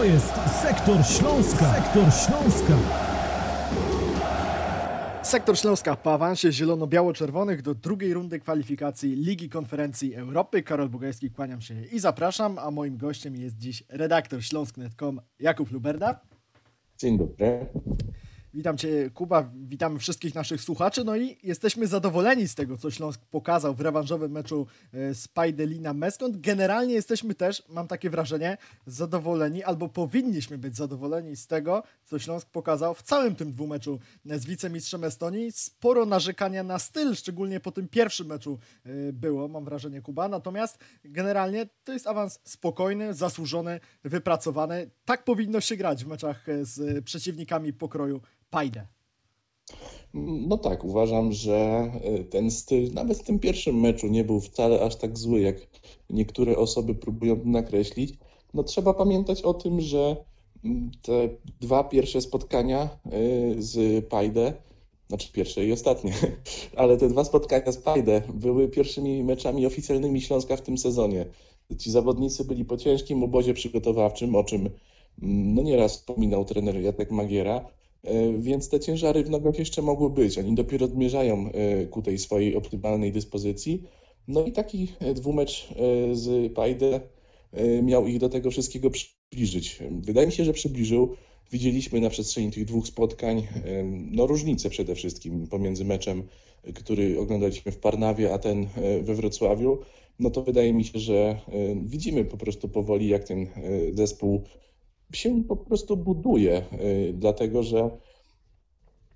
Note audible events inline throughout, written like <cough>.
To jest Sektor Śląska. Sektor Śląska. Sektor Śląska po awansie zielono-biało-czerwonych do drugiej rundy kwalifikacji Ligi Konferencji Europy. Karol Bugajski, kłaniam się i zapraszam, a moim gościem jest dziś redaktor śląsk.net.com Jakub Luberda. Dzień dobry. Witam Cię, Kuba, witamy wszystkich naszych słuchaczy. No i jesteśmy zadowoleni z tego, co Śląsk pokazał w rewanżowym meczu e, z Pajdelina Meskont. Generalnie jesteśmy też, mam takie wrażenie, zadowoleni, albo powinniśmy być zadowoleni z tego, co Śląsk pokazał w całym tym dwumeczu z wicemistrzem Estonii. Sporo narzekania na styl, szczególnie po tym pierwszym meczu e, było, mam wrażenie, Kuba. Natomiast generalnie to jest awans spokojny, zasłużony, wypracowany. Tak powinno się grać w meczach e, z przeciwnikami pokroju Pajdę. No tak, uważam, że y, ten styl nawet w tym pierwszym meczu nie był wcale aż tak zły, jak niektóre osoby próbują nakreślić. No trzeba pamiętać o tym, że mm, te dwa pierwsze spotkania y, z Pajdę, znaczy pierwsze i ostatnie, <laughs> ale te dwa spotkania z Pajdę były pierwszymi meczami oficjalnymi Śląska w tym sezonie. Ci zawodnicy byli po ciężkim obozie przygotowawczym, o czym mm, no nieraz wspominał trener Jacek Magiera. E, więc te ciężary w nogach jeszcze mogły być. Oni dopiero zmierzają e, ku tej swojej optymalnej dyspozycji. No i taki e, dwumecz z Pajde miał ich do tego wszystkiego przybliżyć. Wydaje mi się, że przybliżył. Widzieliśmy na przestrzeni tych dwóch spotkań no, różnice przede wszystkim pomiędzy meczem, który oglądaliśmy w Parnawie, a ten we Wrocławiu. No to wydaje mi się, że widzimy po prostu powoli, jak ten zespół się po prostu buduje, y, dlatego że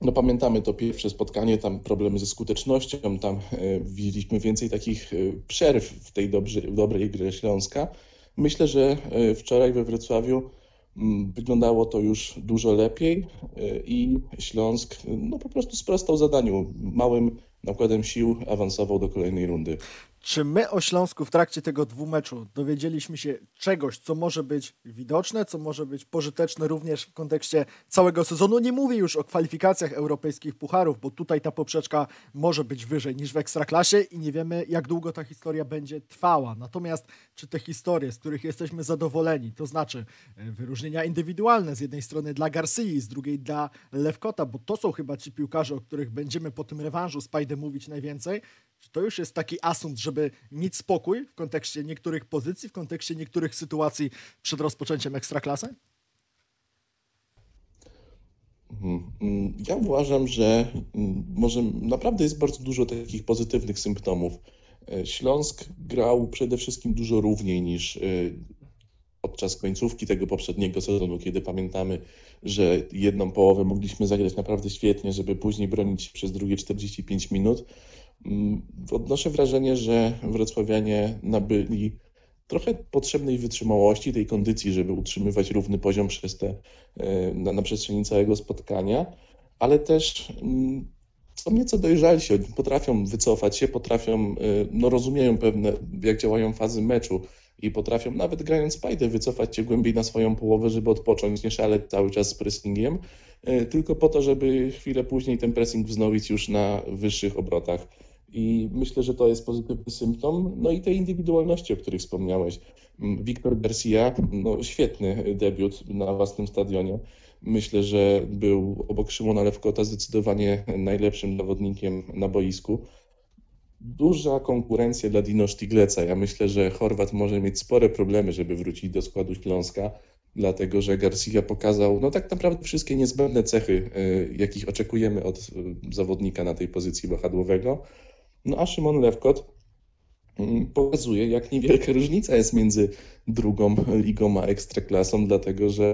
no pamiętamy to pierwsze spotkanie, tam problemy ze skutecznością, tam y, widzieliśmy więcej takich y, przerw w tej dobrze, dobrej grze Śląska. Myślę, że wczoraj we Wrocławiu mm, wyglądało to już dużo lepiej i Śląsk no, po prostu sprostał zadaniu. Małym nakładem sił awansował do kolejnej rundy. Czy my o Śląsku w trakcie tego dwumeczu dowiedzieliśmy się czegoś, co może być widoczne, co może być pożyteczne również w kontekście całego sezonu? Nie mówię już o kwalifikacjach europejskich pucharów, bo tutaj ta poprzeczka może być wyżej niż w ekstraklasie i nie wiemy, jak długo ta historia będzie trwała. Natomiast czy te historie, z których jesteśmy zadowoleni, to znaczy e, wyróżnienia indywidualne z jednej strony dla Garcii, z drugiej dla Lewkota, bo to są chyba ci piłkarze, o których będziemy po tym rewanżu z Pajdę mówić najwięcej, to już jest taki asunt, żeby mieć spokój w kontekście niektórych pozycji, w kontekście niektórych sytuacji przed rozpoczęciem ekstraklasy? Mhm. Ja uważam, że może naprawdę jest bardzo dużo takich pozytywnych symptomów. E, Śląsk grał przede wszystkim dużo równiej niż e, podczas końcówki tego poprzedniego sezonu, kiedy pamiętamy, że jedną połowę mogliśmy zagrać naprawdę świetnie, żeby później bronić przez drugie 45 minut. Mm, odnoszę wrażenie, że wrocławianie nabyli trochę potrzebnej wytrzymałości, tej kondycji, żeby utrzymywać równy poziom przez te, e, na, na przestrzeni całego spotkania, ale też mm, są nieco dojrzalsi, potrafią wycofać się, potrafią, e, no rozumieją pewne, jak działają fazy meczu i potrafią nawet grając pajdę wycofać się głębiej na swoją połowę, żeby odpocząć, nie szaleć cały czas z pressingiem, e, tylko po to, żeby chwilę później ten pressing wznowić już na wyższych obrotach. I myślę, że to jest pozytywny symptom. No i tej indywidualności, o których wspomniałeś. Wiktor Garcia, no świetny debiut na własnym stadionie. Myślę, że był obok Szymona Lewkota zdecydowanie najlepszym zawodnikiem na boisku. Duża konkurencja dla Dino Sztigleca. Ja myślę, że Chorwat może mieć spore problemy, żeby wrócić do składu Śląska, dlatego że Garcia pokazał no tak naprawdę wszystkie niezbędne cechy, y, jakich oczekujemy od y, zawodnika na tej pozycji wahadłowego. No a Szymon Lewkot mm, pokazuje, jak niewielka różnica jest między drugą ligą a ekstraklasą, dlatego że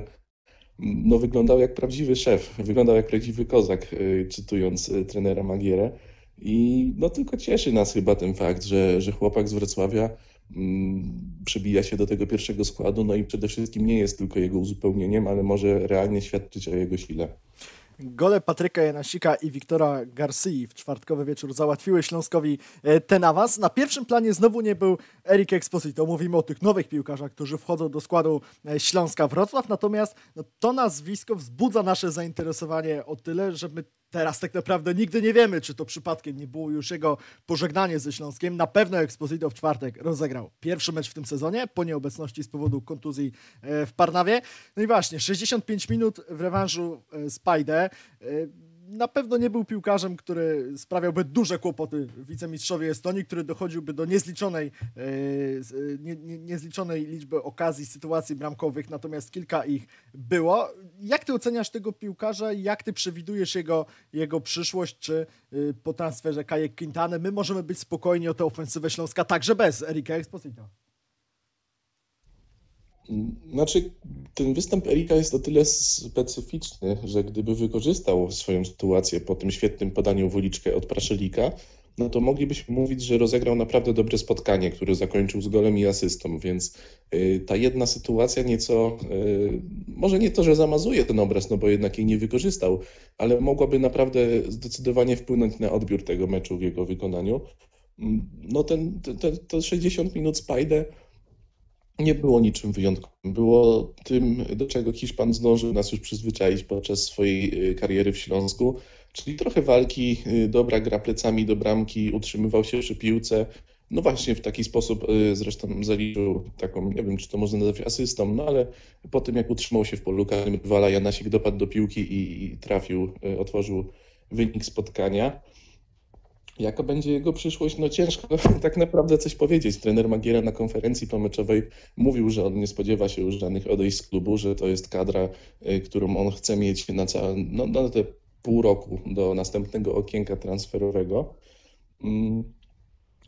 mm, no, wyglądał jak prawdziwy szef, wyglądał jak prawdziwy kozak, y, czytując y, trenera Magierę. I no tylko cieszy nas chyba ten fakt, że, że chłopak z Wrocławia mm, przebija się do tego pierwszego składu, no i przede wszystkim nie jest tylko jego uzupełnieniem, ale może realnie świadczyć o jego sile. Gole Patryka Janasika i Wiktora Garcii w czwartkowy wieczór załatwiły Śląskowi e, ten awans. Na pierwszym planie znowu nie był Erik Exposito. Mówimy o tych nowych piłkarzach, którzy wchodzą do składu e, Śląska Wrocław. Natomiast no, to nazwisko wzbudza nasze zainteresowanie o tyle, że my teraz tak naprawdę nigdy nie wiemy, czy to przypadkiem nie było już jego pożegnanie ze Śląskiem. Na pewno Exposito w czwartek rozegrał pierwszy mecz w tym sezonie, po nieobecności z powodu kontuzji e, w Parnawie. No i właśnie, 65 minut w rewanżu z Pajdę na pewno nie był piłkarzem, który sprawiałby duże kłopoty wicemistrzowi Estonii, który dochodziłby do niezliczonej, e, e, nie, nie, niezliczonej liczby okazji, sytuacji bramkowych, natomiast kilka ich było. Jak ty oceniasz tego piłkarza? Jak ty przewidujesz jego, jego przyszłość? Czy e, po transferze Kajek Quintany my możemy być spokojni o tę ofensywę Śląska także bez Erika Exposito? Znaczy, ten występ Erika jest o tyle specyficzny, że gdyby wykorzystał swoją sytuację po tym świetnym podaniu w uliczkę od Praszelika, no to moglibyśmy mówić, że rozegrał naprawdę dobre spotkanie, które zakończył z golem i asystą, więc y, ta jedna sytuacja nieco, y, może nie to, że zamazuje ten obraz, no bo jednak jej nie wykorzystał, ale mogłaby naprawdę zdecydowanie wpłynąć na odbiór tego meczu w jego wykonaniu. Mm, no ten, te, te 60 minut Spajde nie było niczym wyjątkowym. Było tym, do czego Hiszpan zdążył nas już przyzwyczaić podczas swojej y, kariery w Śląsku, czyli trochę walki, y, dobra gra plecami do bramki, utrzymywał się przy piłce. No właśnie w taki sposób y, zresztą zaliczył taką, nie wiem czy to można nazwać asystą, no ale po tym jak utrzymał się w polu karnym rywala, Janasik dopadł do piłki i, i trafił, otworzył wynik spotkania. Jaka będzie jego przyszłość? No ciężko <laughs> tak naprawdę coś powiedzieć. Trener Magiera na konferencji pomeczowej mówił, że on nie spodziewa się już żadnych odejść z klubu, że to jest kadra, y, którą on chce mieć na, całe, no, na te pół roku do następnego okienka transferowego. Mm,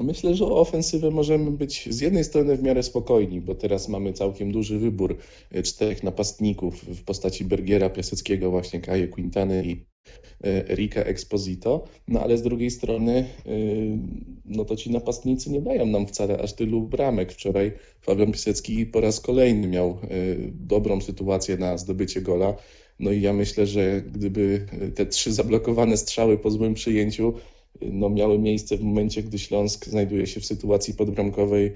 myślę, że o ofensywę możemy być z jednej strony w miarę spokojni, bo teraz mamy całkiem duży wybór y, czterech napastników w postaci Bergiera, Piaseckiego, właśnie Kaje Quintany i E, Erika Exposito, no ale z drugiej strony e, no to ci napastnicy nie dają nam wcale aż tylu bramek. Wczoraj Fabian Pisecki po raz kolejny miał e, dobrą sytuację na zdobycie gola. No i ja myślę, że gdyby te trzy zablokowane strzały po złym przyjęciu no, miały miejsce w momencie, gdy Śląsk znajduje się w sytuacji podbramkowej,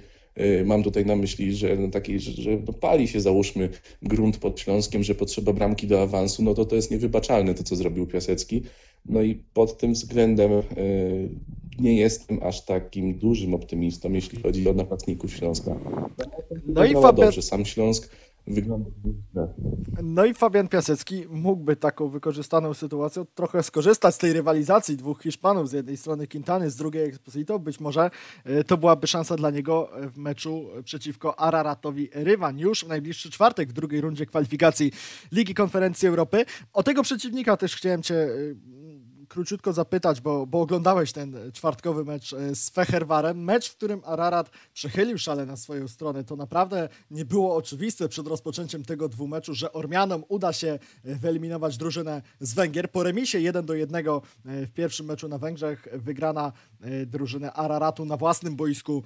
mam tutaj na myśli, że, no taki, że, że no pali się załóżmy grunt pod Śląskiem, że potrzeba bramki do awansu, no to to jest niewybaczalne to, co zrobił Piasecki. No i pod tym względem y, nie jestem aż takim dużym optymistą, jeśli chodzi o napastników Śląska. No i Fabian... dobrze, sam Śląsk wygląda. No i Fabian Piasecki mógłby taką wykorzystaną sytuacją trochę skorzystać z tej rywalizacji dwóch Hiszpanów, z jednej strony Quintany, z drugiej Exposito. Być może e, to byłaby szansa dla niego w meczu przeciwko Araratowi Rywan już w najbliższy czwartek w drugiej rundzie kwalifikacji Ligi Konferencji Europy. O tego przeciwnika też chciałem Cię e, króciutko zapytać, bo, bo oglądałeś ten czwartkowy mecz e, z Feherwarem. Mecz, w którym Ararat przechylił szale na swoją stronę. To naprawdę nie było oczywiste przed rozpoczęciem tego dwumeczu, że Ormianom uda się e, wyeliminować drużynę z Węgier. Po remisie 1 do 1 e, w pierwszym meczu na Węgrzech wygrana drużynę Araratu na własnym boisku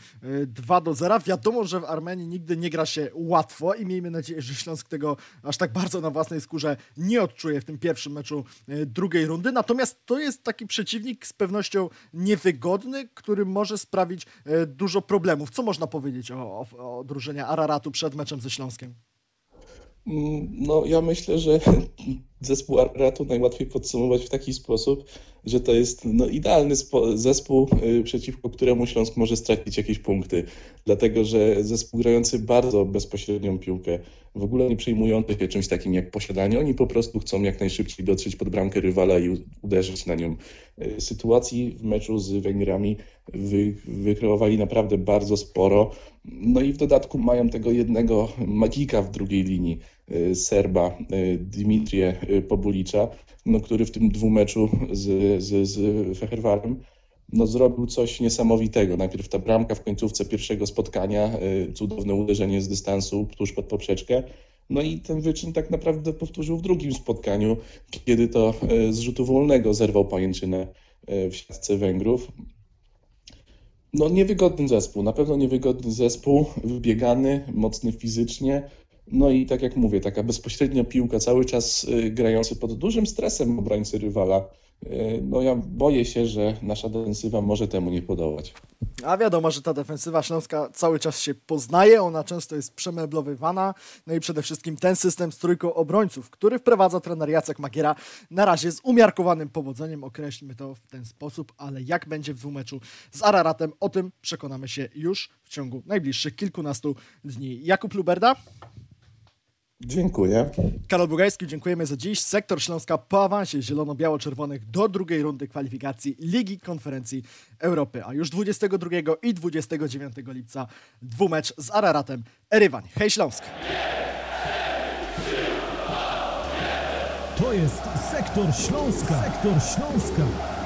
2 do 0. Wiadomo, że w Armenii nigdy nie gra się łatwo i miejmy nadzieję, że Śląsk tego aż tak bardzo na własnej skórze nie odczuje w tym pierwszym meczu drugiej rundy. Natomiast to jest taki przeciwnik z pewnością niewygodny, który może sprawić e, dużo problemów. Co można powiedzieć o, o, o drużynie Araratu przed meczem ze Śląskiem? Mm, no, ja myślę, że zespół Araratu najłatwiej podsumować w taki sposób, że to jest no, idealny zespół, y, przeciwko któremu Śląsk może stracić jakieś punkty. Dlatego, że zespół grający bardzo bezpośrednią piłkę, w ogóle nie przejmujący się czymś takim jak posiadanie, oni po prostu chcą jak najszybciej dotrzeć pod bramkę rywala i uderzyć na nią. Y, sytuacji w meczu z Węgrami wy, wykreowali naprawdę bardzo sporo. No i w dodatku mają tego jednego magika w drugiej linii, Serba, Dimitrije Pobulicza, no, który w tym dwumeczu z, z, z Feherwarem no, zrobił coś niesamowitego. Najpierw ta bramka w końcówce pierwszego spotkania, y, cudowne uderzenie z dystansu tuż pod poprzeczkę. No i ten wyczyn tak naprawdę powtórzył w drugim spotkaniu, kiedy to y, z rzutu wolnego zerwał pajęczynę y, w siatce Węgrów. No niewygodny zespół, na pewno niewygodny zespół, wybiegany, mocny fizycznie, no i tak jak mówię, taka bezpośrednia piłka, cały czas y, grający pod dużym stresem obrońcy rywala, E, no ja boję się, że nasza defensywa może temu nie podołać. A wiadomo, że ta defensywa śląska cały czas się poznaje, ona często jest przemeblowywana, no i przede wszystkim ten system z trójką obrońców, który wprowadza trener Jacek Magiera, na razie z umiarkowanym powodzeniem, określmy to w ten sposób, ale jak będzie w dwumeczu z Araratem, o tym przekonamy się już w ciągu najbliższych kilkunastu dni. Jakub Luberda? Dziękuję. Karol Bugajski, dziękujemy za dziś. Sektor Śląska po awansie zielono-biało-czerwonych do drugiej rundy kwalifikacji Ligi Konferencji Europy. A już 22 i 29 lipca dwumecz z Araratem Erywań. Hej Śląsk! To jest Sektor Śląska. Sektor Śląska.